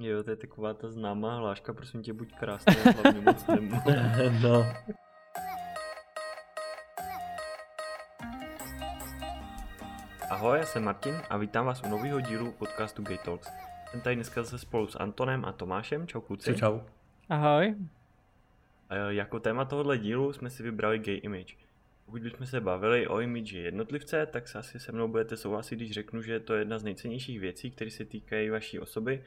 Jo, to je taková ta známá hláška, prosím tě, buď krásný a hlavně moc no. Ahoj, já jsem Martin a vítám vás u nového dílu podcastu Gay Talks. Jsem tady dneska zase spolu s Antonem a Tomášem. Čau kluci. Čau, čau. Ahoj. Jako téma tohohle dílu jsme si vybrali gay image. Pokud bychom se bavili o image jednotlivce, tak se asi se mnou budete souhlasit, když řeknu, že je to jedna z nejcennějších věcí, které se týkají vaší osoby,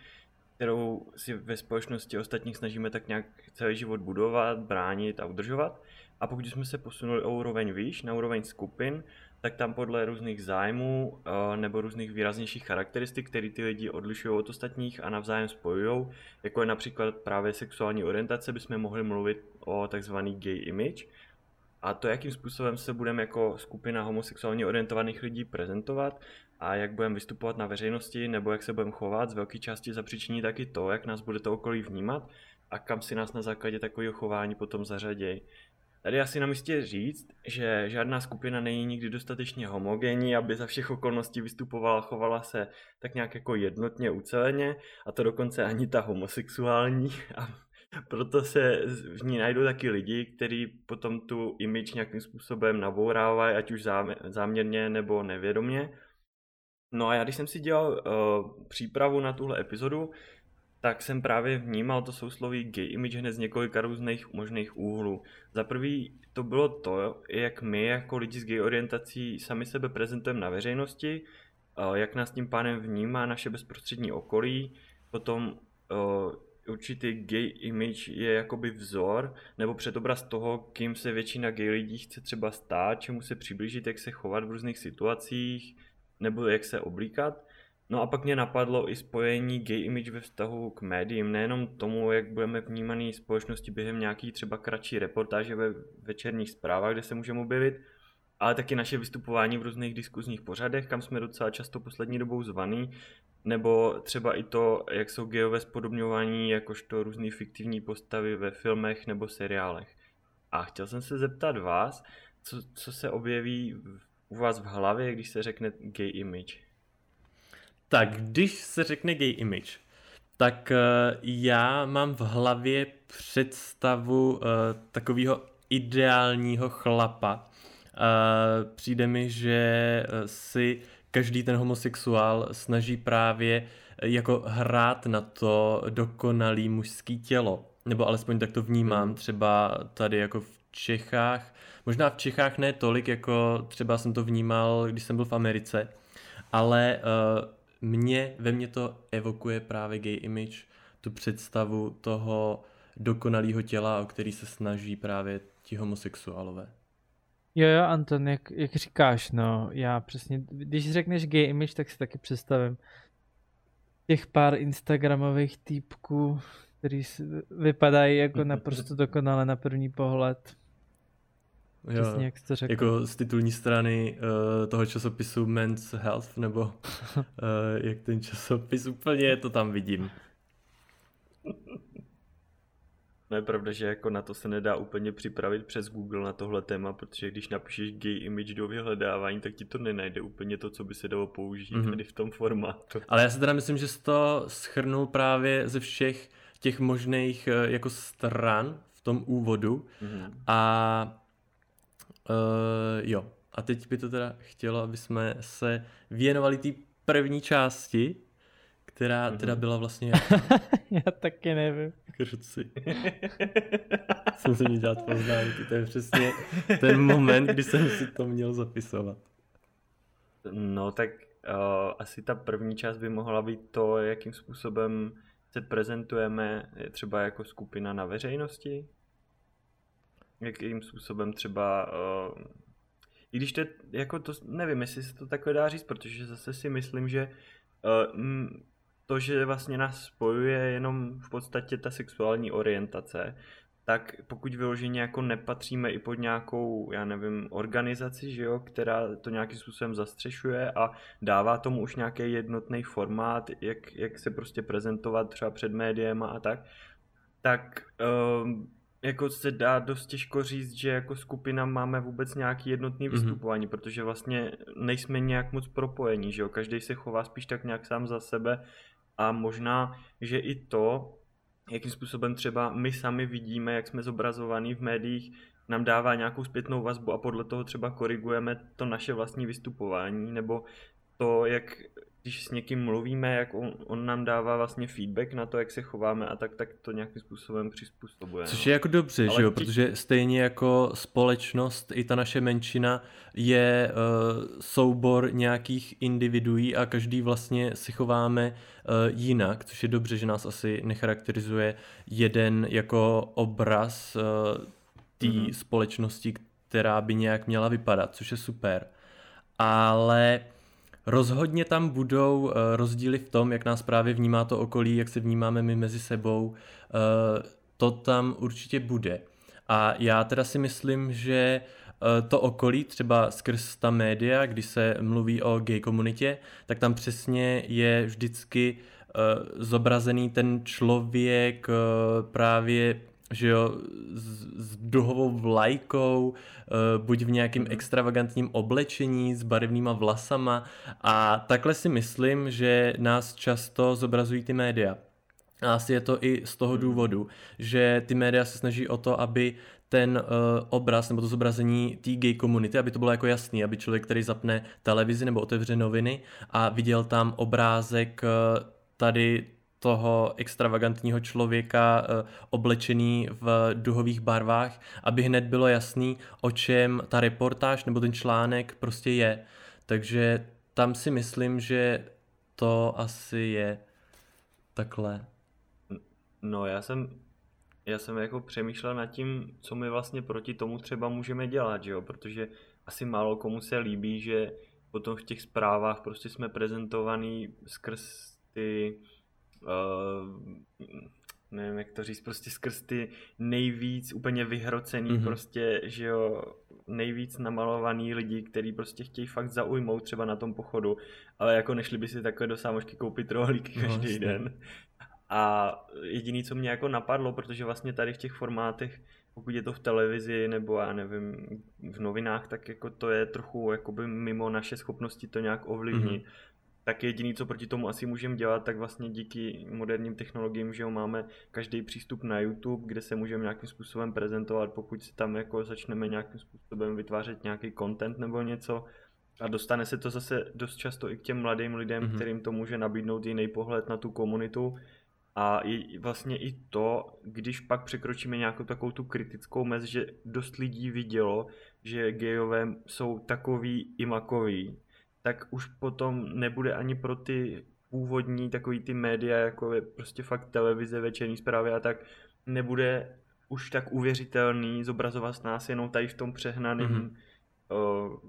kterou si ve společnosti ostatních snažíme tak nějak celý život budovat, bránit a udržovat. A pokud jsme se posunuli o úroveň výš, na úroveň skupin, tak tam podle různých zájmů eh, nebo různých výraznějších charakteristik, které ty lidi odlišují od ostatních a navzájem spojují, jako je například právě sexuální orientace, bychom mohli mluvit o takzvaný gay image. A to, jakým způsobem se budeme jako skupina homosexuálně orientovaných lidí prezentovat a jak budeme vystupovat na veřejnosti nebo jak se budeme chovat, z velké části zapříčiní taky to, jak nás bude to okolí vnímat a kam si nás na základě takového chování potom zařadějí. Tady asi na místě říct, že žádná skupina není nikdy dostatečně homogenní, aby za všech okolností vystupovala, chovala se tak nějak jako jednotně, uceleně, a to dokonce ani ta homosexuální. A proto se v ní najdou taky lidi, kteří potom tu image nějakým způsobem nabourávají, ať už záměrně nebo nevědomě. No a já když jsem si dělal uh, přípravu na tuhle epizodu, tak jsem právě vnímal to sousloví gay image hned z několika různých možných úhlů. Za prvý to bylo to, jak my jako lidi s gay orientací sami sebe prezentujeme na veřejnosti, jak nás tím pánem vnímá naše bezprostřední okolí, potom určitý gay image je jakoby vzor nebo předobraz toho, kým se většina gay lidí chce třeba stát, čemu se přiblížit, jak se chovat v různých situacích, nebo jak se oblíkat. No a pak mě napadlo i spojení gay image ve vztahu k médiím, nejenom tomu, jak budeme vnímaný společnosti během nějaký třeba kratší reportáže ve večerních zprávách, kde se můžeme objevit, ale taky naše vystupování v různých diskuzních pořadech, kam jsme docela často poslední dobou zvaný, nebo třeba i to, jak jsou geové spodobňování jakožto různé fiktivní postavy ve filmech nebo seriálech. A chtěl jsem se zeptat vás, co, co se objeví u vás v hlavě, když se řekne gay image? Tak, když se řekne gay image, tak uh, já mám v hlavě představu uh, takového ideálního chlapa. Uh, přijde mi, že si každý ten homosexuál snaží právě jako hrát na to dokonalý mužský tělo. Nebo alespoň tak to vnímám hmm. třeba tady jako v Čechách. Možná v Čechách ne tolik, jako třeba jsem to vnímal, když jsem byl v Americe. Ale uh, mě, ve mně to evokuje právě gay image, tu představu toho dokonalého těla, o který se snaží právě ti homosexuálové. Jo, jo, Anton, jak, jak říkáš, no, já přesně, když řekneš gay image, tak si taky představím těch pár instagramových týpků, který vypadají jako naprosto dokonale na první pohled. Jo, Přesně, jak jsi řekl. Jako z titulní strany uh, toho časopisu Men's Health, nebo uh, jak ten časopis úplně to tam vidím. No je pravda, že jako na to se nedá úplně připravit přes Google na tohle téma, protože když napíšeš gay image do vyhledávání, tak ti to nenajde úplně to, co by se dalo použít mm-hmm. tady v tom formátu. Ale já si teda myslím, že jsi to schrnul právě ze všech těch možných eh, jako stran v tom úvodu mm-hmm. a Uh, jo, a teď by to teda chtělo, aby jsme se věnovali té první části, která mm-hmm. teda byla vlastně... Já taky nevím. Kruci. jsem se měl dělat poznámky, to je přesně ten moment, kdy jsem si to měl zapisovat. No tak uh, asi ta první část by mohla být to, jakým způsobem se prezentujeme třeba jako skupina na veřejnosti, jakým způsobem třeba, uh, i když to je, jako to, nevím, jestli se to takhle dá říct, protože zase si myslím, že uh, to, že vlastně nás spojuje jenom v podstatě ta sexuální orientace, tak pokud vyloženě jako nepatříme i pod nějakou, já nevím, organizaci, že jo, která to nějakým způsobem zastřešuje a dává tomu už nějaký jednotný formát, jak, jak se prostě prezentovat třeba před médiem a tak, tak um, jako se dá dost těžko říct, že jako skupina máme vůbec nějaký jednotný mhm. vystupování, mm-hmm. protože vlastně nejsme nějak moc propojení, že jo, každý se chová spíš tak nějak sám za sebe A možná, že i to, jakým způsobem třeba my sami vidíme, jak jsme zobrazovaní v médiích, nám dává nějakou zpětnou vazbu a podle toho třeba korigujeme to naše vlastní vystupování, nebo to, jak když s někým mluvíme, jak on, on nám dává vlastně feedback na to, jak se chováme a tak, tak to nějakým způsobem přizpůsobuje. Což no. je jako dobře, že jo, tí... protože stejně jako společnost, i ta naše menšina je uh, soubor nějakých individuí a každý vlastně si chováme uh, jinak, což je dobře, že nás asi necharakterizuje jeden jako obraz uh, té mm-hmm. společnosti, která by nějak měla vypadat, což je super. Ale Rozhodně tam budou eh, rozdíly v tom, jak nás právě vnímá to okolí, jak se vnímáme my mezi sebou. Eh, to tam určitě bude. A já teda si myslím, že eh, to okolí, třeba skrz ta média, kdy se mluví o gay komunitě, tak tam přesně je vždycky zobrazený ten člověk právě že jo, s, s duhovou vlajkou, uh, buď v nějakým extravagantním oblečení s barevnýma vlasama a takhle si myslím, že nás často zobrazují ty média. A asi je to i z toho hmm. důvodu, že ty média se snaží o to, aby ten uh, obraz nebo to zobrazení té gay komunity, aby to bylo jako jasný, aby člověk, který zapne televizi nebo otevře noviny a viděl tam obrázek uh, tady toho extravagantního člověka uh, oblečený v duhových barvách, aby hned bylo jasný, o čem ta reportáž nebo ten článek prostě je. Takže tam si myslím, že to asi je takhle. No já jsem, já jsem jako přemýšlel nad tím, co my vlastně proti tomu třeba můžeme dělat, že jo? protože asi málo komu se líbí, že potom v těch zprávách prostě jsme prezentovaný skrz ty uh, nevím jak to říct, prostě skrz ty nejvíc úplně vyhrocený mm-hmm. prostě, že jo, nejvíc namalovaný lidi, kteří prostě chtějí fakt zaujmout třeba na tom pochodu, ale jako nešli by si takové do sámošky koupit rohlíky no, každý no, den. A jediný, co mě jako napadlo, protože vlastně tady v těch formátech, pokud je to v televizi nebo já nevím, v novinách, tak jako to je trochu jakoby mimo naše schopnosti to nějak ovlivnit. Mm-hmm tak jediný, co proti tomu asi můžeme dělat, tak vlastně díky moderním technologiím, že jo, máme každý přístup na YouTube, kde se můžeme nějakým způsobem prezentovat, pokud si tam jako začneme nějakým způsobem vytvářet nějaký content nebo něco, a dostane se to zase dost často i k těm mladým lidem, mm-hmm. kterým to může nabídnout jiný pohled na tu komunitu. A i, vlastně i to, když pak překročíme nějakou takovou tu kritickou mez, že dost lidí vidělo, že gejové jsou takový i makový, tak už potom nebude ani pro ty původní takový ty média, jako je prostě fakt televize, večerní zprávy a tak, nebude už tak uvěřitelný zobrazovat nás jenom tady v tom přehnaném, mm-hmm. o,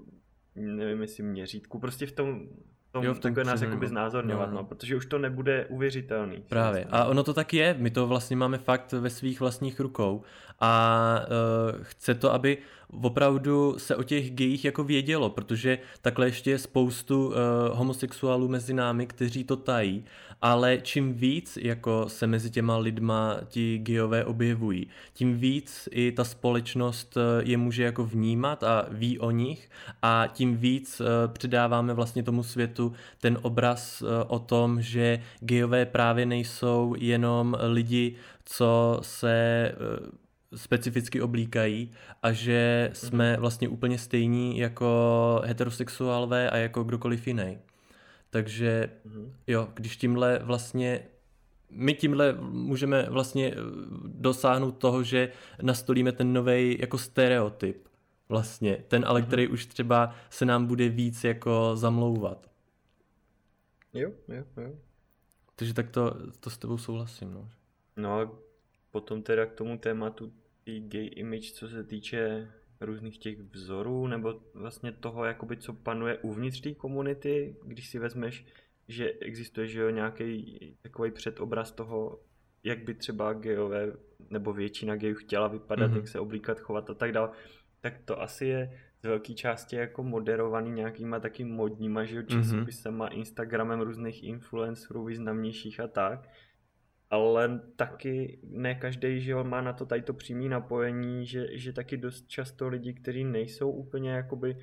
nevím jestli měřítku, prostě v tom, tom, jo, v tom nás jakoby znázorňovat, no, no. no, protože už to nebude uvěřitelný. Právě. A ono to tak je, my to vlastně máme fakt ve svých vlastních rukou a uh, chce to, aby opravdu se o těch gejích jako vědělo, protože takhle ještě je spoustu uh, homosexuálů mezi námi, kteří to tají, ale čím víc jako se mezi těma lidma ti gejové objevují, tím víc i ta společnost eh, je může jako vnímat a ví o nich a tím víc uh, předáváme vlastně tomu světu ten obraz uh, o tom, že gejové právě nejsou jenom lidi, co se specificky oblíkají a že jsme mhm. vlastně úplně stejní jako heterosexuálové a jako kdokoliv jiný. Takže mhm. jo, když tímhle vlastně my tímhle můžeme vlastně eh, dosáhnout toho, že nastolíme ten nový jako stereotyp vlastně, ten ale, mm-hmm. který už třeba se nám bude víc jako zamlouvat. Jo, jo, jo. Takže tak to, to s tebou souhlasím, no. No a potom teda k tomu tématu i gay image, co se týče různých těch vzorů, nebo vlastně toho, jakoby, co panuje uvnitř té komunity, když si vezmeš, že existuje že jo, nějaký takový předobraz toho, jak by třeba gejové, nebo většina gejů chtěla vypadat, mm-hmm. jak se oblíkat, chovat a tak dále, tak to asi je z velké části jako moderovaný nějakýma taky modníma, že jo, mhm. časopisema, mm-hmm. Instagramem různých influencerů významnějších a tak ale taky ne každý, že má na to tady to přímý napojení, že, že taky dost často lidi, kteří nejsou úplně jakoby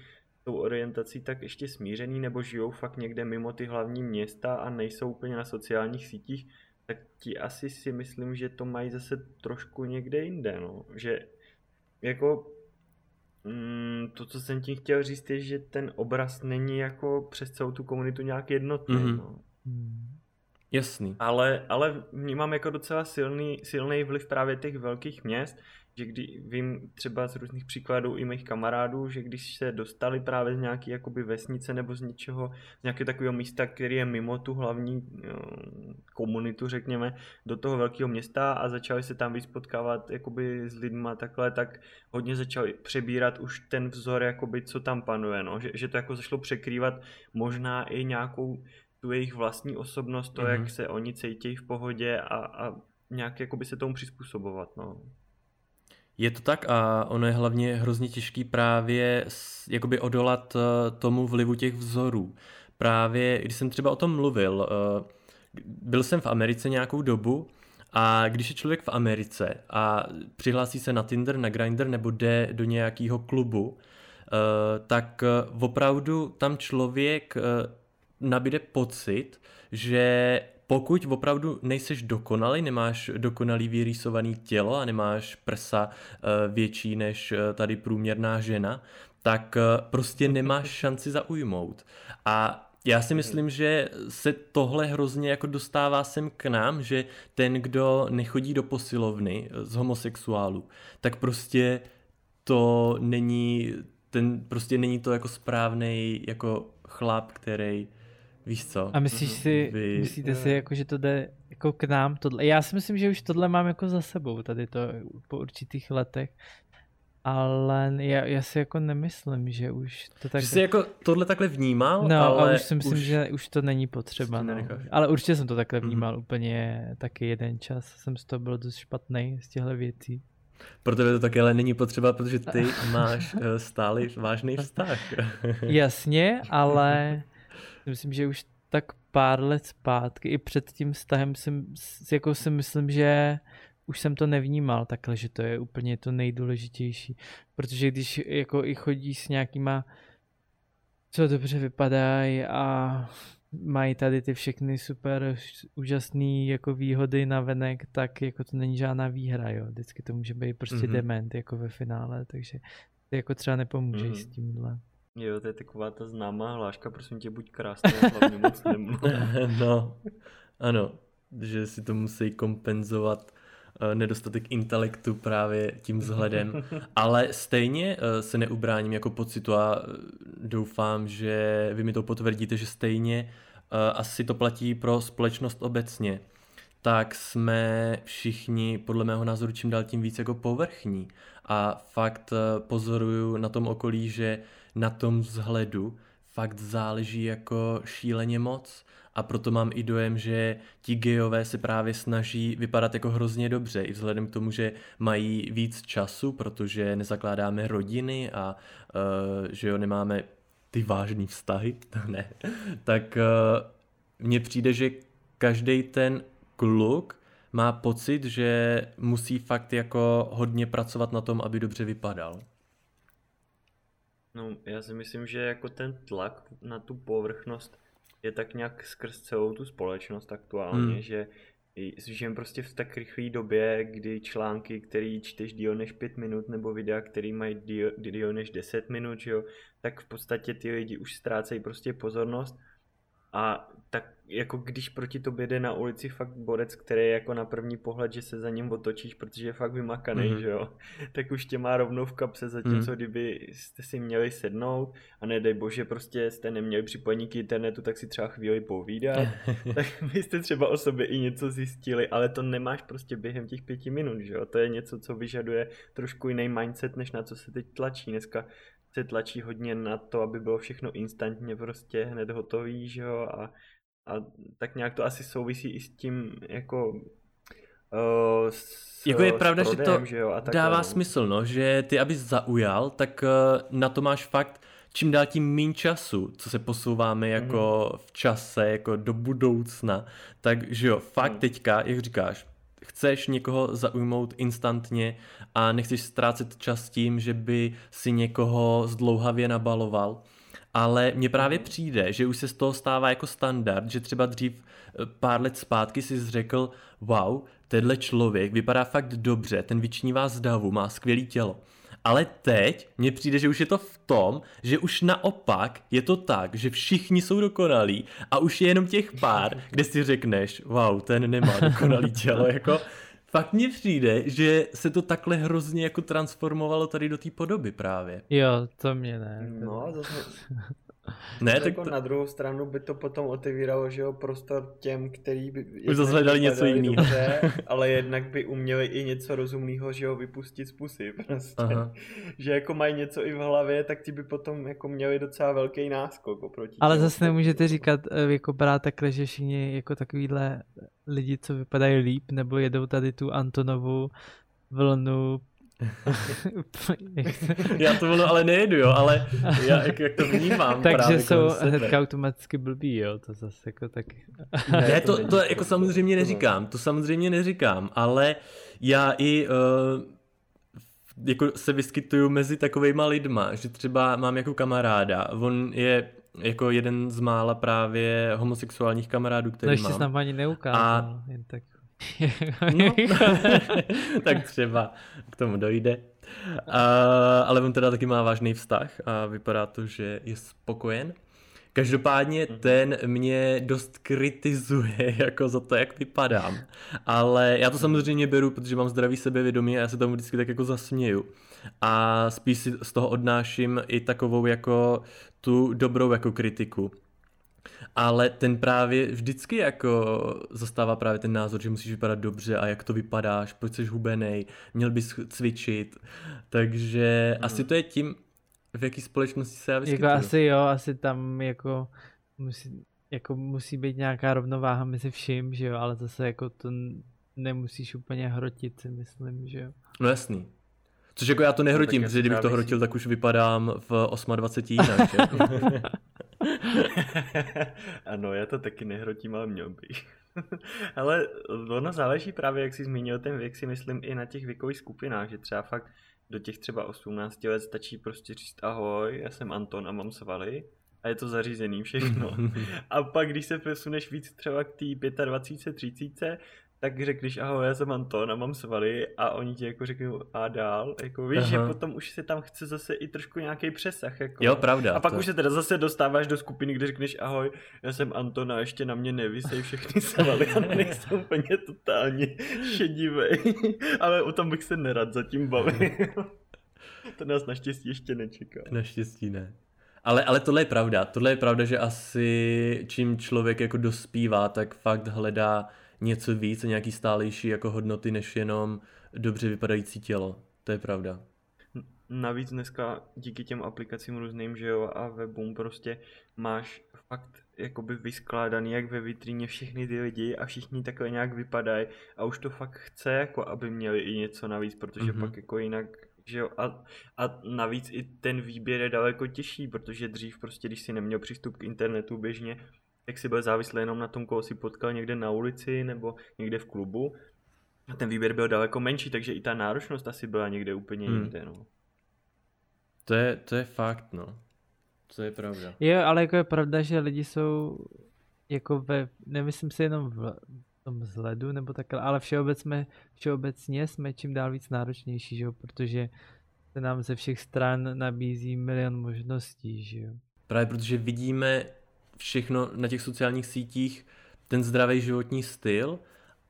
tou orientací tak ještě smířený, nebo žijou fakt někde mimo ty hlavní města a nejsou úplně na sociálních sítích, tak ti asi si myslím, že to mají zase trošku někde jinde, no. Že jako mm, to, co jsem tím chtěl říct, je, že ten obraz není jako přes celou tu komunitu nějak jednotný, mm-hmm. no. Jasný. Ale, ale vnímám jako docela silný, silný vliv právě těch velkých měst, že kdy vím třeba z různých příkladů i mých kamarádů, že když se dostali právě z nějaké jakoby vesnice nebo z něčeho, z nějakého takového místa, který je mimo tu hlavní jo, komunitu, řekněme, do toho velkého města a začali se tam víc potkávat jakoby s lidma takhle, tak hodně začali přebírat už ten vzor, jakoby, co tam panuje, no? že, že to jako zašlo překrývat možná i nějakou tu jejich vlastní osobnost, to, mm-hmm. jak se oni cítí v pohodě a, a nějak jakoby se tomu přizpůsobovat. No. Je to tak a ono je hlavně hrozně těžký právě jakoby odolat eh, tomu vlivu těch vzorů. Právě, když jsem třeba o tom mluvil, eh, byl jsem v Americe nějakou dobu a když je člověk v Americe a přihlásí se na Tinder, na Grindr nebo jde do nějakého klubu, eh, tak opravdu tam člověk nabíde pocit, že pokud opravdu nejseš dokonalý, nemáš dokonalý vyrýsovaný tělo a nemáš prsa eh, větší než eh, tady průměrná žena, tak eh, prostě nemáš šanci zaujmout. A já si myslím, že se tohle hrozně jako dostává sem k nám, že ten, kdo nechodí do posilovny z homosexuálů, tak prostě to není, ten prostě není to jako správný jako chlap, který Víš co? A myslíš si, Vy... myslíte si, jako, že to jde jako k nám? Tohle? Já si myslím, že už tohle mám jako za sebou, tady to po určitých letech. Ale já, já si jako nemyslím, že už to tak... Že jsi jako tohle takhle vnímal, no, ale a už si myslím, už... že už to není potřeba. No. Ale určitě jsem to takhle mhm. vnímal mm-hmm. úplně taky jeden čas. Jsem z toho byl dost špatný z těchto věcí. Pro tebe to taky ale není potřeba, protože ty máš eh, stále vážný vztah. Jasně, ale Myslím, že už tak pár let zpátky, i před tím vztahem jsem, jako si myslím, že už jsem to nevnímal takhle, že to je úplně to nejdůležitější. Protože když jako i chodí s nějakýma, co dobře vypadají a mají tady ty všechny super úžasné jako výhody na venek, tak jako to není žádná výhra, jo. Vždycky to může být prostě mm-hmm. dement jako ve finále, takže to jako třeba nepomůže mm-hmm. s tímhle. Jo, to je taková ta známá hláška, prosím tě, buď krásný a hlavně moc No, ano, že si to musí kompenzovat uh, nedostatek intelektu právě tím vzhledem, ale stejně uh, se neubráním jako pocitu a uh, doufám, že vy mi to potvrdíte, že stejně asi to platí pro společnost obecně. Tak jsme všichni podle mého názoru čím dál tím víc jako povrchní. A fakt pozoruju na tom okolí, že na tom vzhledu fakt záleží jako šíleně moc a proto mám i dojem, že ti gejové se právě snaží vypadat jako hrozně dobře, i vzhledem k tomu, že mají víc času, protože nezakládáme rodiny a uh, že jo, nemáme ty vážné vztahy, ne, tak uh, mně přijde, že každý ten kluk má pocit, že musí fakt jako hodně pracovat na tom, aby dobře vypadal. No, já si myslím, že jako ten tlak na tu povrchnost je tak nějak skrz celou tu společnost aktuálně, hmm. že žijeme prostě v tak rychlé době, kdy články, které čteš díl než 5 minut, nebo videa, které mají díl, díl než 10 minut, že jo, tak v podstatě ty lidi už ztrácejí prostě pozornost a tak jako když proti tobě jde na ulici fakt borec, který je jako na první pohled, že se za ním otočíš, protože je fakt vymakaný, mm-hmm. že jo, tak už tě má rovnou v kapse, zatímco mm-hmm. kdyby jste si měli sednout a nedej bože, prostě jste neměli připojení k internetu, tak si třeba chvíli povídat, tak byste třeba o sobě i něco zjistili, ale to nemáš prostě během těch pěti minut, že jo, to je něco, co vyžaduje trošku jiný mindset, než na co se teď tlačí. Dneska se tlačí hodně na to, aby bylo všechno instantně prostě hned hotový, že jo, a, a tak nějak to asi souvisí i s tím, jako Uh, s, jako je pravda, prodejem, že to že jo, a dává no. smysl, no, že ty, abys zaujal, tak uh, na to máš fakt čím dál tím méně času, co se posouváme jako mm. v čase, jako do budoucna, takže jo, fakt mm. teďka, jak říkáš, chceš někoho zaujmout instantně a nechceš ztrácet čas tím, že by si někoho zdlouhavě nabaloval. Ale mně právě přijde, že už se z toho stává jako standard, že třeba dřív eh, pár let zpátky si řekl, wow, tenhle člověk vypadá fakt dobře, ten vyčnívá z davu, má skvělý tělo. Ale teď mně přijde, že už je to v tom, že už naopak je to tak, že všichni jsou dokonalí a už je jenom těch pár, kde si řekneš, wow, ten nemá dokonalý tělo, jako fakt mně přijde, že se to takhle hrozně jako transformovalo tady do té podoby právě. Jo, to mě ne. No, zase, Ne, tak jako to, na druhou stranu by to potom otevíralo, že jo, prostor těm, který by Už zase hledali něco dobře, ale jednak by uměli i něco rozumného, že jo, vypustit z pusy prostě. Aha. Že jako mají něco i v hlavě, tak ti by potom jako měli docela velký náskok oproti Ale těm zase nemůžete říkat, eh, jako brát takhle, že všichni jako takovýhle lidi, co vypadají líp, nebo jedou tady tu Antonovu vlnu. To- já to ono ale nejedu, jo, ale já, jak, jak to vnímám Takže jsou hnedka automaticky blbí, jo, to zase jako tak. Ne, Ne, to, to tak jako prostě. samozřejmě To ne. neříkám, to samozřejmě neříkám, ale já i uh, jako se vyskytuju mezi takovejma lidma, že třeba mám jako kamaráda, on je jako jeden z mála právě homosexuálních kamarádů, No který ještě mám. jsi nám ani neukázal, A- jen tak. No, tak třeba k tomu dojde. A, ale on teda taky má vážný vztah a vypadá to, že je spokojen. Každopádně Mhm. ten mě dost kritizuje jako za to, jak vypadám. Ale já to samozřejmě beru, protože mám zdravý sebevědomí a já se tomu vždycky tak jako zasměju. A spíš si z toho odnáším i takovou jako tu dobrou jako kritiku. Ale ten právě vždycky jako zastává právě ten názor, že musíš vypadat dobře a jak to vypadáš, proč jsi hubenej, měl bys cvičit. Takže Mhm. asi to je tím, v jaký společnosti se já Jako vyskytuju. asi jo, asi tam jako musí, jako musí být nějaká rovnováha mezi vším, že jo, ale zase jako to nemusíš úplně hrotit, si myslím, že jo. No jasný. Což jako já to nehrotím, No, protože kdybych to hrotil, tak už vypadám v 28 jinak, že? ano, já to taky nehrotím, ale měl bych. ale ono záleží právě, jak jsi zmínil ten věk, si myslím i na těch věkových skupinách, že třeba fakt do těch třeba 18 let stačí prostě říct ahoj, já jsem Anton a mám svaly a je to zařízený všechno. A pak, když se přesuneš víc třeba k té 25, 30, tak řekneš ahoj, já jsem Anton a mám svaly a oni ti jako řeknou a dál. Jako víš, Aha. že potom už se tam chce zase i trošku nějaký přesah. Jako. jo, pravda. A pak to- už se teda zase dostáváš do skupiny, kde řekneš ahoj, já jsem Anton a ještě na mě nevysej všechny svaly a nejsem úplně totálně šedivej. Ale o tom bych se nerad zatím bavil. to nás naštěstí ještě nečeká. Naštěstí ne. Ale, ale tohle je pravda. Tohle je pravda, že asi čím člověk jako dospívá, tak fakt hledá něco víc a nějaký stálejší jako hodnoty, než jenom dobře vypadající tělo. To je pravda. Navíc dneska díky těm aplikacím různým, že jo, a webům prostě máš fakt jakoby vyskládaný jak ve vitríně všechny ty lidi a všichni takhle nějak vypadají a už to fakt chce jako aby měli i něco navíc, protože Mhm. mm-hmm. pak jako jinak že jo, a, a navíc i ten výběr je daleko těžší, protože dřív prostě, když si neměl přístup k internetu běžně, tak si byl závislý jenom na tom, koho si potkal někde na ulici nebo někde v klubu. A ten výběr byl daleko menší, takže i ta náročnost asi byla někde úplně Hmm. jinde, no. To je, to je fakt, no. To je pravda. Jo, ale jako je pravda, že lidi jsou jako ve, nemyslím si jenom v tom vzhledu nebo takhle, ale všeobecně, všeobecně jsme čím dál víc náročnější, že jo, protože se nám ze všech stran nabízí milion možností, že jo. Právě protože vidíme všechno na těch sociálních sítích, ten zdravý životní styl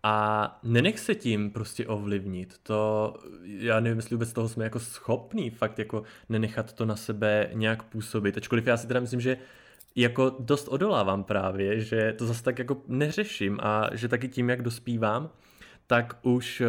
a nenech se tím prostě ovlivnit. To, já nevím, jestli vůbec toho jsme jako schopní fakt jako nenechat to na sebe nějak působit. Ačkoliv já si teda myslím, že jako dost odolávám právě, že to zase tak jako neřeším a že taky tím, jak dospívám, tak už eh,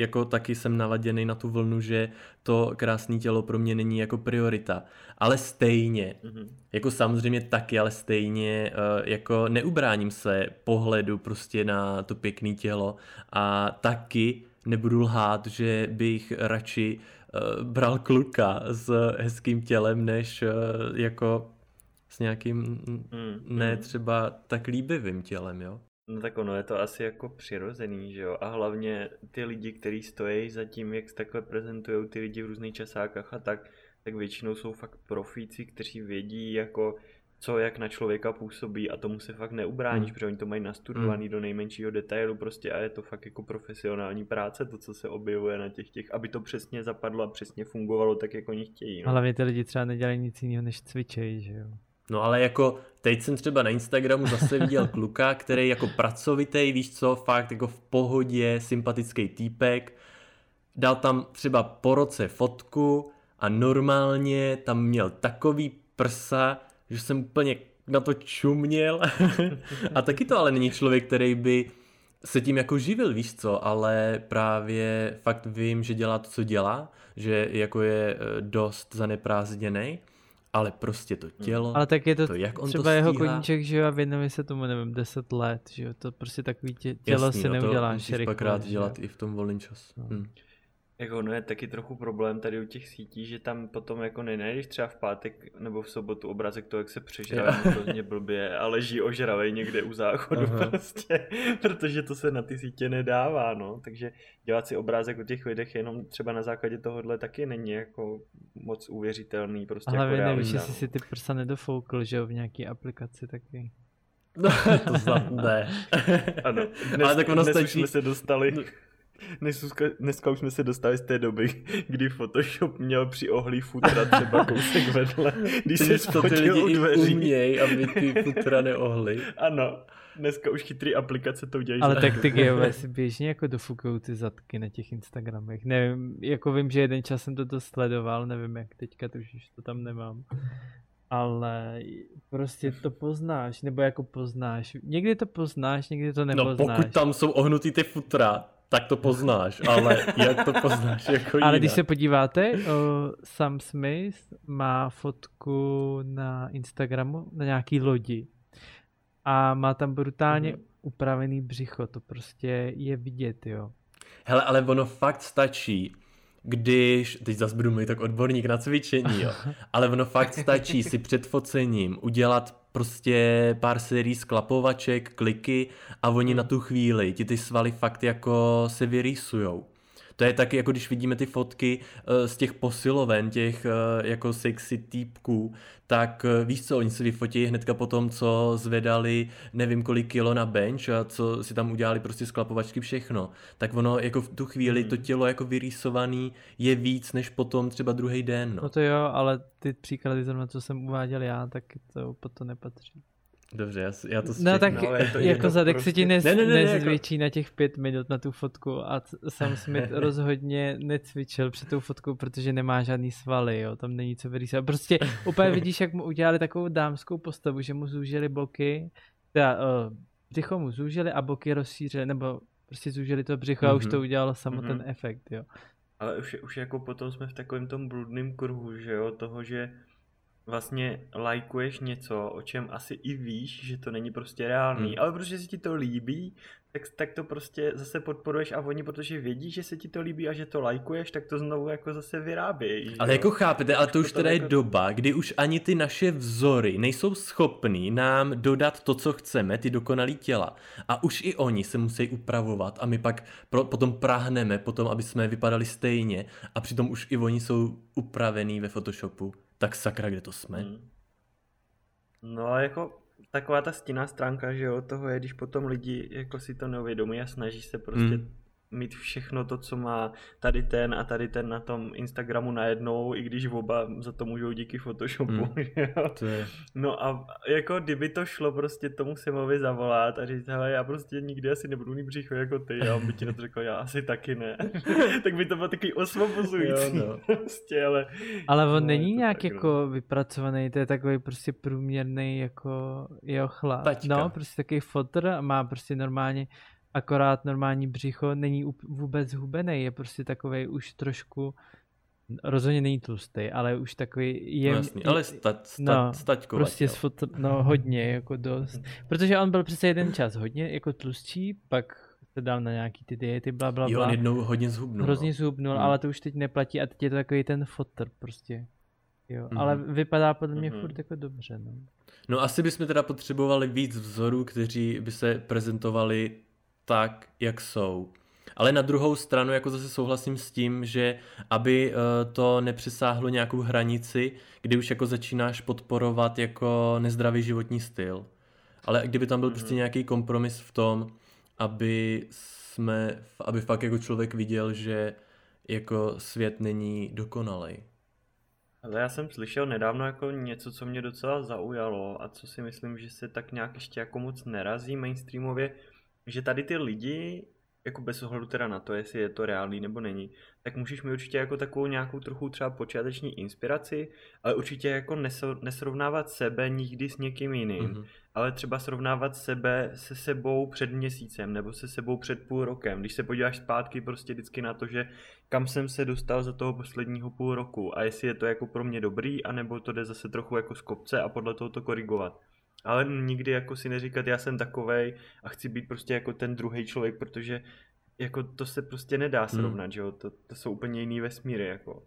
jako taky jsem naladěný na tu vlnu, že to krásné tělo pro mě není jako priorita. Ale stejně, Mhm. jako samozřejmě taky, ale stejně eh, jako neubráním se pohledu prostě na to pěkné tělo a taky nebudu lhát, že bych radši eh, bral kluka s hezkým tělem, než eh, jako s nějakým mm, Mm, ne mm. třeba tak líbivým tělem, jo? No tak ono je to asi jako přirozený, že jo? A hlavně ty lidi, kteří stojí za tím, jak se takhle prezentují ty lidi v různých časákách a tak, tak většinou jsou fakt profíci, kteří vědí jako co jak na člověka působí a tomu se fakt neubráníš, hmm. protože oni to mají nastudovaný hmm. do nejmenšího detailu prostě a je to fakt jako profesionální práce, to, co se objevuje na těch těch, aby to přesně zapadlo a přesně fungovalo tak, jak oni chtějí. No. Ale ty lidi třeba nedělají nic jiného, než cvičejí, že jo? No ale jako teď jsem třeba na Instagramu zase viděl kluka, který jako pracovitý, víš co, fakt jako v pohodě, sympatický týpek, dal tam třeba po roce fotku a normálně tam měl takový prsa, že jsem úplně na to čuměl. a taky to ale není člověk, který by se tím jako živil, víš co, ale právě fakt vím, že dělá to, co dělá, že jako je eh, dost zaneprázdněný, ale prostě to tělo, Ale tak je to, to jak on třeba to jeho stíhá. koníček, že jo, a věnuje se tomu, nevím, 10 let, že jo, to prostě takový tě, tělo Jasný, si no, neuděláš to musíš pak rád dělat i v tom volném času. No. Hm. Jako ono je taky trochu problém tady u těch sítí, že tam potom jako nenajdeš třeba v pátek nebo v sobotu obrázek toho, jak se přežrává hrozně blbě a leží ožravej někde u záchodu Aha. prostě, protože to se na ty sítě nedává, no, takže dělat si obrázek o těch lidech jenom třeba na základě tohohle taky není jako moc uvěřitelný prostě Ale jako nevíš, jestli no. si ty prsa nedofoukl, že jo, v nějaký aplikaci taky. No, to snad ne. Ano, dnes, Ale tak ono dnes už stačí- jsme se dostali, dneska, dneska už jsme se dostali z té doby, kdy Photoshop měl při ohlí futra třeba kousek vedle, když se Když to ty spotil u lidi i dveří. uměj, aby ty futra neohly. Ano, dneska už chytrý aplikace to dělají. Ale tak ty geové si běžně jako dofukují ty zadky na těch Instagramech. Nevím, jako vím, že jeden čas jsem to sledoval, nevím jak teďka, to už to tam nemám. Ale prostě to poznáš, nebo jako poznáš. Někdy to poznáš, někdy to No nepoznáš. pokud tam jsou ohnutý ty futra, tak to poznáš, ale jak to poznáš jako Ale jinak? když se podíváte, o, Sam Smith má fotku na Instagramu na nějaký lodi a má tam brutálně Mhm. upravený břicho, to prostě je vidět, jo. Hele, ale ono fakt stačí, když, teď zase budu mluvit tak odborník na cvičení, jo, ale ono fakt stačí si před focením udělat prostě pár sérií sklapovaček, kliky a oni na tu chvíli ti ty svaly fakt jako se vyrýsujou. To je taky jako když vidíme ty fotky eh, z těch posiloven, těch eh, jako sexy týpků, tak eh, víš co, oni se vyfotí hnedka po tom, co zvedali nevím kolik kilo na bench a co si tam udělali prostě sklapovačky všechno. Tak ono jako v tu chvíli to tělo jako vyrýsovaný je víc než potom třeba druhý den. No No. to jo, ale ty příklady zrovna, co jsem uváděl já, tak to pod to nepatří. Dobře, já, já to No střihnu. tak No, ale je to jako zadek prostě- se ti nez, Ne, ne, ne, ne, jako- nezvětší na těch pět minut na tu fotku a Sam Smith rozhodně necvičil před tou fotkou, protože nemá žádný svaly, jo, tam není co vyrýsovat. Prostě úplně vidíš, jak mu udělali takovou dámskou postavu, že mu zúžili boky, teda uh, břicho mu zúžili a boky rozšířili, nebo prostě zúžili to břicho a už Mhm. to udělalo samo Mhm. ten efekt, jo. Ale už, už jako potom jsme v takovém tom bludném kruhu, že jo, toho, že vlastně lajkuješ něco, o čem asi i víš, že to není prostě reálný, Hmm. ale protože se ti to líbí, tak, tak to prostě zase podporuješ a oni, protože vědí, že se ti to líbí a že to lajkuješ, tak to znovu jako zase vyrábějí. Ale jo. jako chápete, ale to už To teda je jako- doba, kdy už ani ty naše vzory nejsou schopný nám dodat to, co chceme, ty dokonalý těla. A už i oni se musí upravovat a my pak pro, potom prahneme potom, aby jsme vypadali stejně a přitom už i oni jsou upravený ve Photoshopu. Tak sakra, kde to jsme? Hmm. No a jako taková ta stinná stránka, že jo, toho je, když potom lidi jako si to neuvědomí a snaží se prostě Hmm. Mít všechno to, co má tady ten a tady ten na tom Instagramu najednou, i když oba za to můžou díky Photoshopu, Hmm. To je... No a jako kdyby to šlo prostě tomu Simovi zavolat a říct, hele, já prostě nikdy asi nebudu mít břicho jako ty, a on by ti na to řekl, já asi taky ne. tak by to bylo takový osvobozující Jo, no. prostě, ale... Ale on No, není nějak tak, no. jako vypracovaný, to je takový prostě průměrný jako jeho chlap. Taťka. No, prostě takový fotr a má prostě normálně, akorát normální břicho, není vůbec hubený, je prostě takový už trošku, rozhodně není tlustý, ale už takový je, No jasný, ale sta, sta, no, staťkovat, prostě jo. s fotr, no hodně, jako dost. Protože on byl přece jeden čas hodně jako tlustší, pak se dal na nějaký ty diety, bla, bla, Jo, bla. on jednou hodně zhubnul. Hrozně no. zhubnul, Hmm. ale to už teď neplatí a teď je to takový ten fotr prostě. Jo, mm-hmm. ale vypadá podle mě Mhm. furt jako dobře, no. No asi bychom teda potřebovali víc vzorů, kteří by se prezentovali tak, jak jsou. Ale na druhou stranu jako zase souhlasím s tím, že aby eh, to nepřesáhlo nějakou hranici, kdy už jako začínáš podporovat jako nezdravý životní styl. Ale kdyby tam byl Mhm. prostě nějaký kompromis v tom, aby jsme, aby fakt jako člověk viděl, že jako svět není dokonalej. Ale já jsem slyšel nedávno jako něco, co mě docela zaujalo a co si myslím, že se tak nějak ještě jako moc nerazí mainstreamově, že tady ty lidi, jako bez ohledu teda na to, jestli je to reálný nebo není, tak můžeš mít určitě jako takovou nějakou trochu třeba počáteční inspiraci, ale určitě jako nesrovnávat sebe nikdy s někým jiným, Mhm. ale třeba srovnávat sebe se sebou před měsícem nebo se sebou před půl rokem. Když se podíváš zpátky prostě vždycky na to, že kam jsem se dostal za toho posledního půl roku a jestli je to jako pro mě dobrý, anebo to jde zase trochu jako z kopce a podle toho to korigovat. Ale nikdy jako si neříkat, já jsem takovej a chci být prostě jako ten druhý člověk, protože jako to se prostě nedá srovnat, že jo, to, to jsou úplně jiný vesmíry, jako.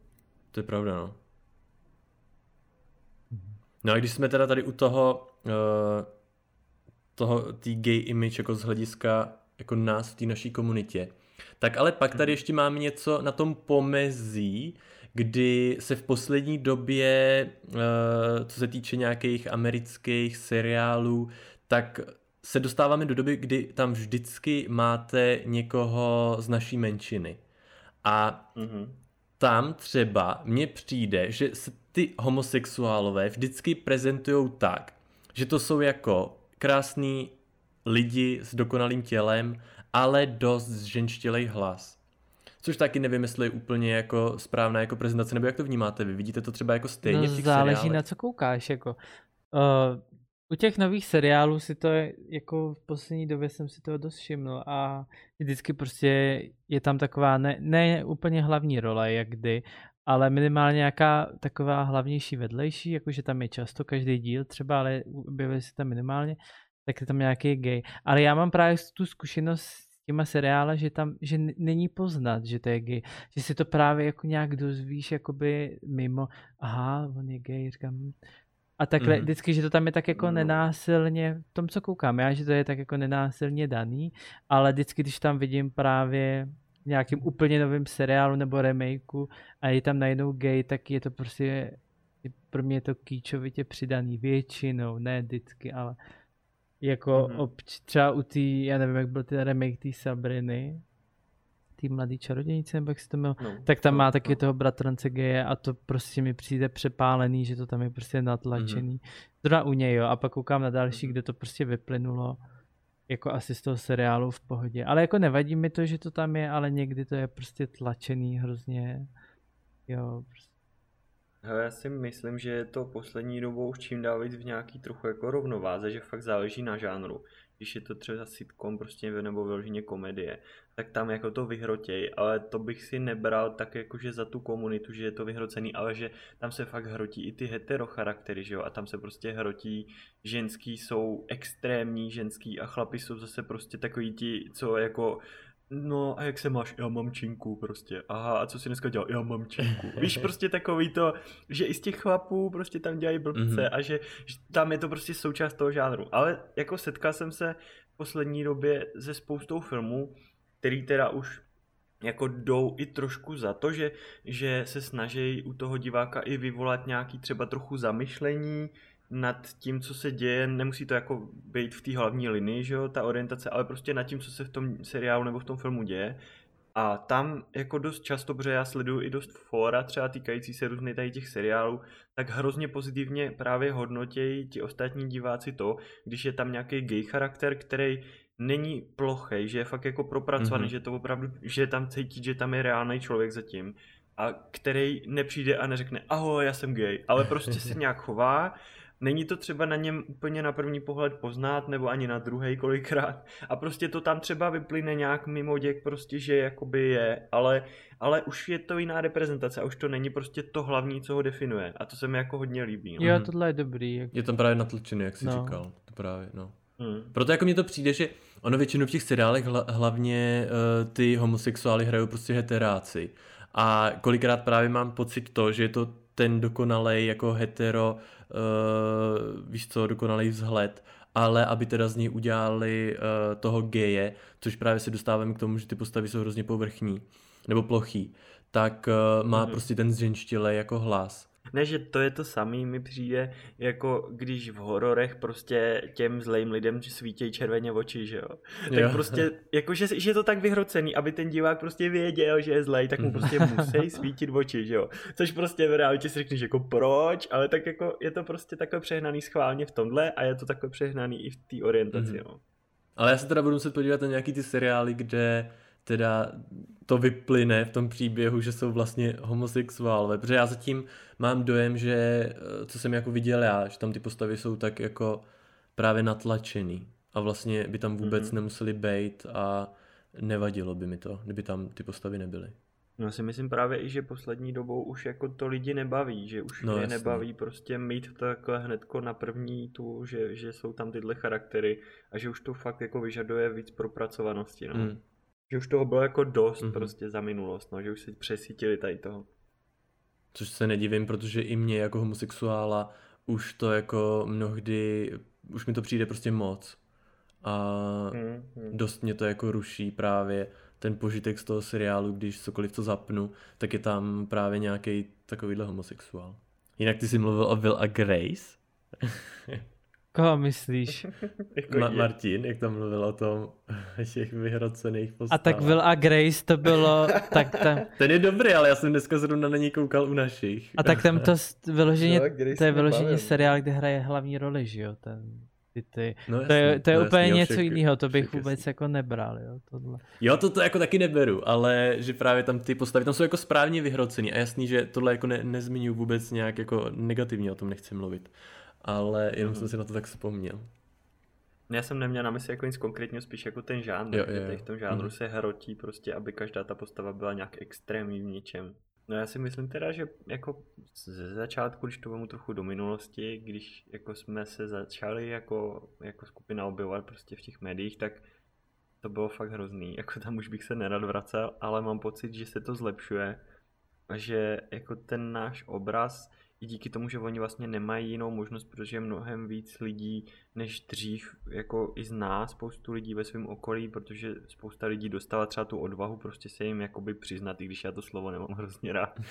To je pravda, no. No a když jsme teda tady u toho, uh, toho tý gay image jako z hlediska jako nás v té naší komunitě, tak ale pak tady ještě máme něco na tom pomezí, kdy se v poslední době, uh, co se týče nějakých amerických seriálů, tak se dostáváme do doby, kdy tam vždycky máte někoho z naší menšiny. A Mhm. tam třeba mně přijde, že se ty homosexuálové vždycky prezentují tak, že to jsou jako krásní lidi s dokonalým tělem, ale dost zženštělej hlas. Což taky nevím, jestli je úplně jako správná jako prezentace, nebo jak to vnímáte vy? Vidíte to třeba jako stejně no, v těch záleží seriálech? na co koukáš, jako. Uh, u těch nových seriálů si to je, jako v poslední době jsem si toho dost všiml a vždycky prostě je tam taková, ne, ne úplně hlavní role, jak kdy, ale minimálně nějaká taková hlavnější vedlejší, jakože tam je často každý díl třeba, ale objevuje se tam minimálně, tak je tam nějaký gay. Ale já mám právě tu zkušenost těma seriály, že tam, že není poznat, že to je gay, že si to právě jako nějak dozvíš jakoby mimo, aha, on je gay, říkám, hm. a takhle Mhm. vždycky, že to tam je tak jako No. nenásilně, v tom, co koukám já, že to je tak jako nenásilně daný, ale vždycky, když tam vidím právě nějakým úplně novým seriálu nebo remakeu a je tam najednou gay, tak je to prostě, pro mě je to kýčovitě přidaný většinou, ne vždycky, ale jako Mhm. obč, třeba u té, já nevím, jak byl ten remake té Sabriny, té mladý čarodějnice, nebo jak se to jmenuje, No, tak tam no, má taky no. toho bratrance geje a to prostě mi přijde přepálený, že to tam je prostě natlačený. Zrovna u něj, jo, a pak koukám na další, Mhm. kde to prostě vyplynulo jako asi z toho seriálu v pohodě. Ale jako nevadí mi to, že to tam je, ale někdy to je prostě tlačený hrozně, jo, prostě. Hele, já si myslím, že je to poslední dobou už čím dál víc v nějaký trochu jako rovnováze, že fakt záleží na žánru. Když je to třeba sitcom prostě nebo vyloženě komedie, tak tam jako to vyhrotěj, ale to bych si nebral tak jakože za tu komunitu, že je to vyhrocený, ale že tam se fakt hrotí i ty hetero charaktery, že jo, a tam se prostě hrotí ženský jsou extrémní ženský a chlapi jsou zase prostě takový ti, co jako No a jak se máš? Já mám činku prostě. Aha, a co si dneska dělal? Já mám činku. Víš, prostě takový to, že i z těch chlapů prostě tam dělají blbce Mhm. a že, že tam je to prostě součást toho žánru. Ale jako setkal jsem se v poslední době se spoustou filmů, který teda už jako jdou i trošku za to, že, že se snaží u toho diváka i vyvolat nějaký třeba trochu zamyšlení nad tím, co se děje, nemusí to jako být v té hlavní linii, že jo, ta orientace, ale prostě nad tím, co se v tom seriálu nebo v tom filmu děje. A tam jako dost často, protože já sleduju i dost fora třeba týkající se různých tady těch seriálů, tak hrozně pozitivně právě hodnotějí ti ostatní diváci to, když je tam nějaký gay charakter, který není plochej, že je fakt jako propracovaný, Mhm. mm-hmm. že to opravdu, že tam cítit, že tam je reálný člověk zatím a který nepřijde a neřekne ahoj, já jsem gay, ale prostě se nějak chová, není to třeba na něm úplně na první pohled poznat, nebo ani na druhý kolikrát a prostě to tam třeba vyplyne nějak mimo děk prostě, že jakoby je, ale, ale už je to jiná reprezentace a už to není prostě to hlavní, co ho definuje a to se mi jako hodně líbí. No. Jo, Mhm. tohle je dobrý. Jak... Je tam právě natlačený, jak jsi No. říkal. To právě, no. Hmm. Proto jako mně to přijde, že ono většinou v těch seriálech hla, hlavně uh, ty homosexuály hrajou prostě heteráci. A kolikrát právě mám pocit to, že je to ten dokonalej jako hetero, uh, víš co, dokonalý vzhled, ale aby teda z něj udělali uh, toho geje, což právě se dostáváme k tomu, že ty postavy jsou hrozně povrchní nebo plochý, tak uh, má mm-hmm. prostě ten zženštilej jako hlas. Ne, že to je to samý, mi přijde, jako když v hororech prostě těm zlým lidem svítějí červeně oči, že jo. Tak jo. prostě, jako že, že je to tak vyhrocený, aby ten divák prostě věděl, že je zlej, tak mu prostě musí svítit oči, že jo. Což prostě v realitě si řekneš jako proč, ale tak jako je to prostě takové přehnaný schválně v tomhle a je to takové přehnaný i v té orientaci, mm-hmm. no. Ale já se teda budu muset podívat na nějaký ty seriály, kde teda to vyplyne v tom příběhu, že jsou vlastně homosexuálové, protože já zatím mám dojem, že eh, co jsem jako viděl já, že tam ty postavy jsou tak jako právě natlačený a vlastně by tam vůbec mm-hmm. nemuseli být a nevadilo by mi to, kdyby tam ty postavy nebyly. No si myslím právě i, že poslední dobou už jako to lidi nebaví, že už no, je nebaví prostě mít to takhle hnedko na první tu, že, že jsou tam tyhle charaktery a že už to fakt jako vyžaduje víc propracovanosti, no. Mm. Že už toho bylo jako dost mm-hmm. prostě za minulost, no, že už se přesítili tady toho. Což se nedivím, protože i mě jako homosexuála už to jako mnohdy, už mi to přijde prostě moc. A mm-hmm. dost mě to jako ruší právě ten požitek z toho seriálu, když cokoliv to zapnu, tak je tam právě nějaký takovýhle homosexuál. Jinak ty jsi mluvil o Will a Grace? Koho myslíš? jako Ma- Martin, jak tam mluvil o tom, těch vyhrocených postavách. A tak Will a Grace to bylo, tak tam... Ten je dobrý, ale já jsem dneska zrovna na něj koukal u našich. A tak tam to vyloženě, to je vyloženě seriál, kde hraje hlavní roli, že jo, ten... Ty, ty. No jasný, to je, to je no úplně jasný, něco však, jiného, to bych vůbec jasný. jako nebral, jo, tohle. Jo, to, to jako taky neberu, ale že právě tam ty postavy, tam jsou jako správně vyhrocený a jasný, že tohle jako ne, nezmiňuji vůbec nějak jako negativně, o tom nechci mluvit ale jenom mm. jsem si na to tak vzpomněl. Já jsem neměl na mysli jako nic konkrétního, spíš jako ten žánr, jo, jo, jo. v tom žánru mm. se hrotí prostě, aby každá ta postava byla nějak extrémní v něčem. No já si myslím teda, že jako ze začátku, když to vemu trochu do minulosti, když jako jsme se začali jako, jako skupina objevovat prostě v těch médiích, tak to bylo fakt hrozný, jako tam už bych se nerad vracel, ale mám pocit, že se to zlepšuje a že jako ten náš obraz i díky tomu, že oni vlastně nemají jinou možnost, protože je mnohem víc lidí než dřív, jako i zná spoustu lidí ve svém okolí, protože spousta lidí dostala třeba tu odvahu prostě se jim jakoby přiznat, i když já to slovo nemám hrozně rád.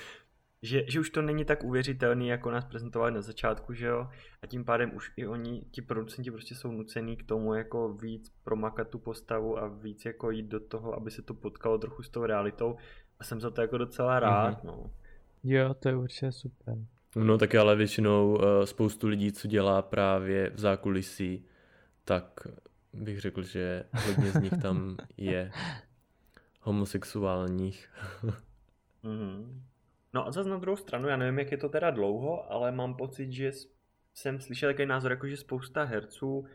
Že, že už to není tak uvěřitelný, jako nás prezentovali na začátku, že jo, a tím pádem už i oni, ti producenti prostě jsou nucený k tomu jako víc promakat tu postavu a víc jako jít do toho, aby se to potkalo trochu s tou realitou a jsem za to jako docela rád, mm-hmm. no. Jo, to je určitě super. No tak ale většinou uh, spoustu lidí, co dělá právě v zákulisí, tak bych řekl, že hodně z nich tam je homosexuálních. mm-hmm. No a zase na druhou stranu, já nevím, jak je to teda dlouho, ale mám pocit, že jsem slyšel takový názor, jako že spousta herců,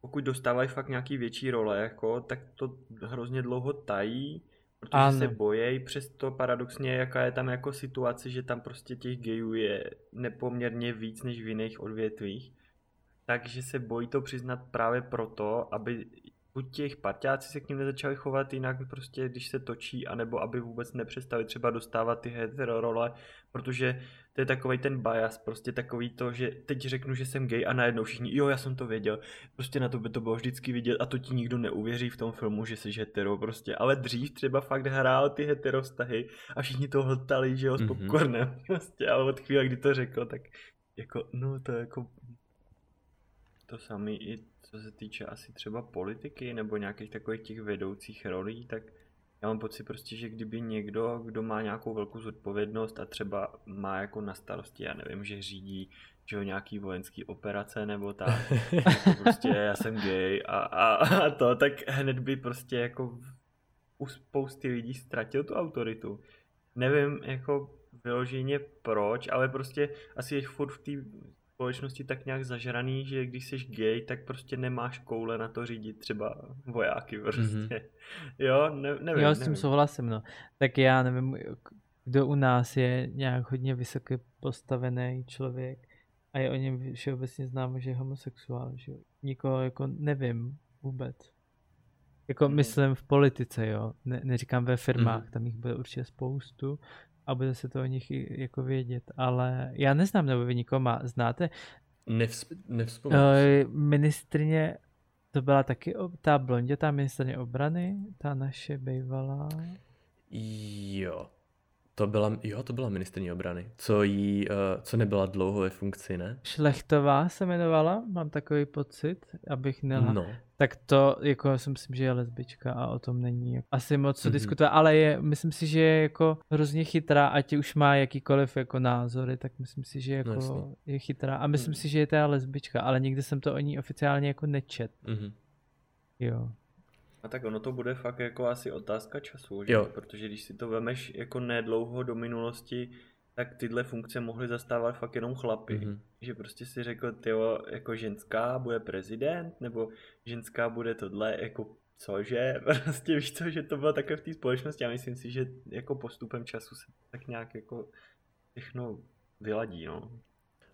pokud dostávají fakt nějaký větší role, jako, tak to hrozně dlouho tají Protože ano. se bojejí, přesto paradoxně, jaká je tam jako situace, že tam prostě těch gejů je nepoměrně víc než v jiných odvětvích. Takže se bojí to přiznat právě proto, aby buď těch parťáci se k ním nezačali chovat jinak prostě, když se točí, anebo aby vůbec nepřestali třeba dostávat ty hetero role, protože to je takový ten bias, prostě takový to, že teď řeknu, že jsem gay a najednou všichni, jo, já jsem to věděl, prostě na to by to bylo vždycky vidět a to ti nikdo neuvěří v tom filmu, že jsi hetero prostě, ale dřív třeba fakt hrál ty hetero vztahy a všichni to hltali, že jo, s mhm. popcornem mm-hmm. prostě, ale od chvíle, kdy to řekl, tak jako, no to je jako to samý i co se týče asi třeba politiky nebo nějakých takových těch vedoucích rolí, tak já mám pocit prostě, že kdyby někdo, kdo má nějakou velkou zodpovědnost a třeba má jako na starosti, já nevím, že řídí že jo, nějaký vojenský operace nebo tak, jako prostě já jsem gay a, a, a to, tak hned by prostě jako u spousty lidí ztratil tu autoritu. Nevím jako vyloženě proč, ale prostě asi je furt v té společnosti tak nějak zažraný, že když jsi gay, tak prostě nemáš koule na to řídit třeba vojáky prostě. Mm-hmm. Jo, ne, nevím. Jo, s tím nevím. souhlasím, no. Tak já nevím, kdo u nás je nějak hodně vysoké postavený člověk a je o něm všeobecně známo, že je homosexuál, že Nikoho jako nevím vůbec. Jako mm. myslím v politice, jo. Ne, neříkám ve firmách, mm. tam jich bude určitě spoustu, a bude se to o nich jako vědět, ale já neznám, nebo vy nikoho má, znáte? Nevzp- nevzpomínám. Uh, ministrině, to byla taky o- ta blondě, ta ministrině obrany, ta naše bývalá. Jo. To byla, jo, to byla ministrní obrany. Co jí, uh, co nebyla dlouho ve funkci, ne? Šlechtová se jmenovala, mám takový pocit, abych nelha. No. Tak to, jako já si myslím, že je lesbička a o tom není asi moc co Mhm. diskutovat, ale je, myslím si, že je jako hrozně chytrá, ať už má jakýkoliv jako názory, tak myslím si, že jako No je chytrá a myslím Mhm. si, že je teda lesbička, ale nikdy jsem to o ní oficiálně jako nečet, Mhm. jo. A tak ono to bude fakt jako asi otázka času, že? Jo. Protože když si to vemeš jako nedlouho do minulosti, tak tyhle funkce mohly zastávat fakt jenom chlapy. Mhm. Že prostě si řekl, tyjo, jako ženská bude prezident, nebo ženská bude tohle, jako cože, prostě víš co, že to bylo takové v té společnosti a myslím si, že jako postupem času se tak nějak jako všechno vyladí, no.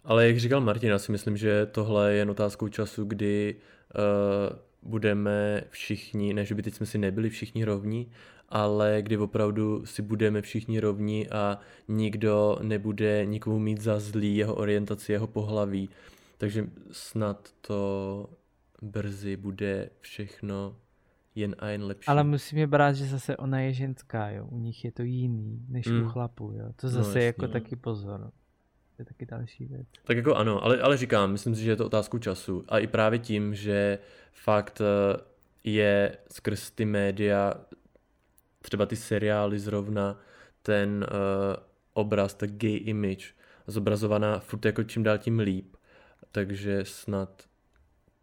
Ale jak říkal Martin, já si myslím, že tohle je jen otázkou času, kdy uh, budeme všichni, ne že by teď jsme si nebyli všichni rovní, ale kdy opravdu si budeme všichni rovní a nikdo nebude nikomu mít za zlý jeho orientaci, jeho pohlaví. Takže snad to brzy bude všechno jen a jen lepší. Ale musíme brát, že zase ona je ženská, jo. U nich je to jiný, než Mm. u chlapů, jo. To No, zase jako no. taky pozor. To je taky další věc. Tak jako ano, ale, ale říkám, myslím si, že je to otázku času. A i právě tím, že fakt eh, je skrz ty média, třeba ty seriály zrovna, ten uh, obraz, ta gay image, zobrazovaná furt jako čím dál tím líp. Takže snad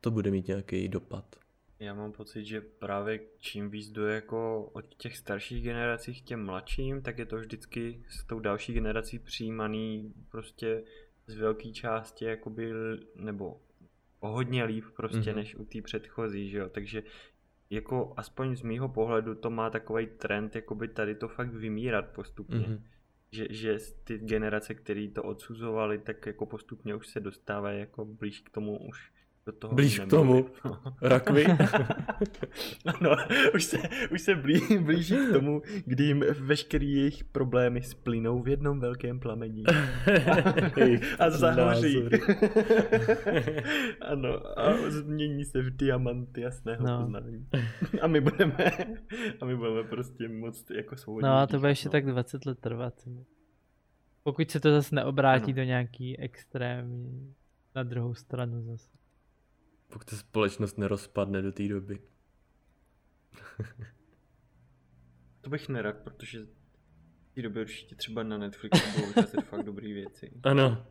to bude mít nějaký dopad. Já mám pocit, že právě čím víc jde jako od těch starších generací k těm mladším, tak je to vždycky s tou další generací přijímaný prostě z velké části jakoby, nebo o hodně líp prostě, Mhm. mm-hmm. než u té předchozí, že jo, takže jako aspoň z mýho pohledu to má takový trend, jakoby tady to fakt vymírat postupně. Mhm. Mm-hmm. Že, že ty generace, které to odsuzovali, tak jako postupně už se dostávají jako blíž k tomu už do toho Blíž k tomu. Rakvi? ano, už se, už se blí, blíží k tomu, kdy jim veškerý jejich problémy splynou v jednom velkém plamení. a zahoří. ano, a změní se v diamant jasného No. no. poznání. a my budeme, a my budeme prostě moc jako svobodně. No a to bude ještě no. tak 20 let trvat. Pokud se to zase neobrátí Ano. do nějaký extrémní na druhou stranu zase. Pokud se společnost nerozpadne do té doby. To bych nerad, protože v té době určitě třeba na Netflixu budou vycházet fakt dobrý věci. Ano,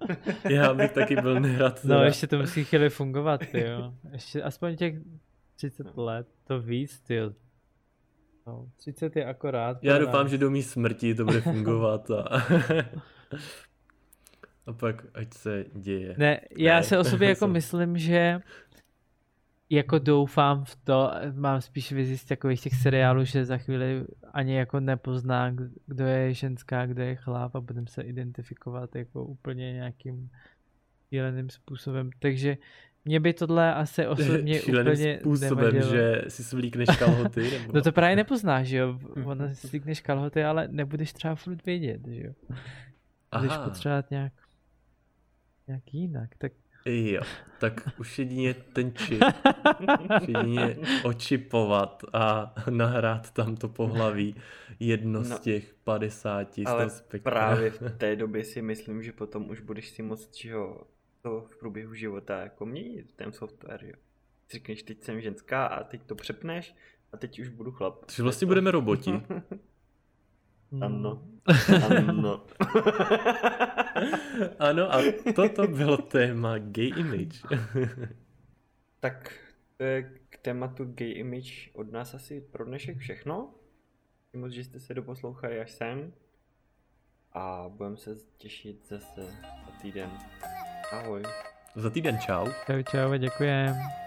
já bych taky byl nerad. No teda. ještě to musí chvíli fungovat, jo. Ještě aspoň těch 30 let, to víc, ty jo. No, 30 je akorát. Já doufám, nás. že do mý smrti to bude fungovat a, a pak ať se děje. Ne, já Ne, se o sobě jako myslím, že jako doufám v to, mám spíš vizi z takových těch seriálů, že za chvíli ani jako nepozná, kdo je ženská, kdo je chlap a budeme se identifikovat jako úplně nějakým šíleným způsobem. Takže mě by tohle asi osobně Šíleným úplně způsobem, nevadilo. že si svlíkneš kalhoty. Nebo... No to právě nepoznáš, že jo? Ona si slíkneš kalhoty, ale nebudeš třeba furt vědět, že jo? Budeš potřebovat nějak, nějak jinak, tak jo, tak už jedině ten čip, už jedině očipovat a nahrát tam to pohlaví jedno z No, těch 50 z Ale spektra. právě v té době si myslím, že potom už budeš si moc čeho to v průběhu života jako měnit ten software, jo. Si řekneš, teď jsem ženská a teď to přepneš a teď už budu chlap. Takže vlastně budeme roboti. Ano. Hmm. Ano. Ano, a toto bylo téma gay image. tak to je k tématu gay image od nás asi pro dnešek všechno. Děkuji Moc, že jste se doposlouchali až sem. A budeme se těšit zase za týden. Ahoj. Za týden čau. čau čau a děkujem.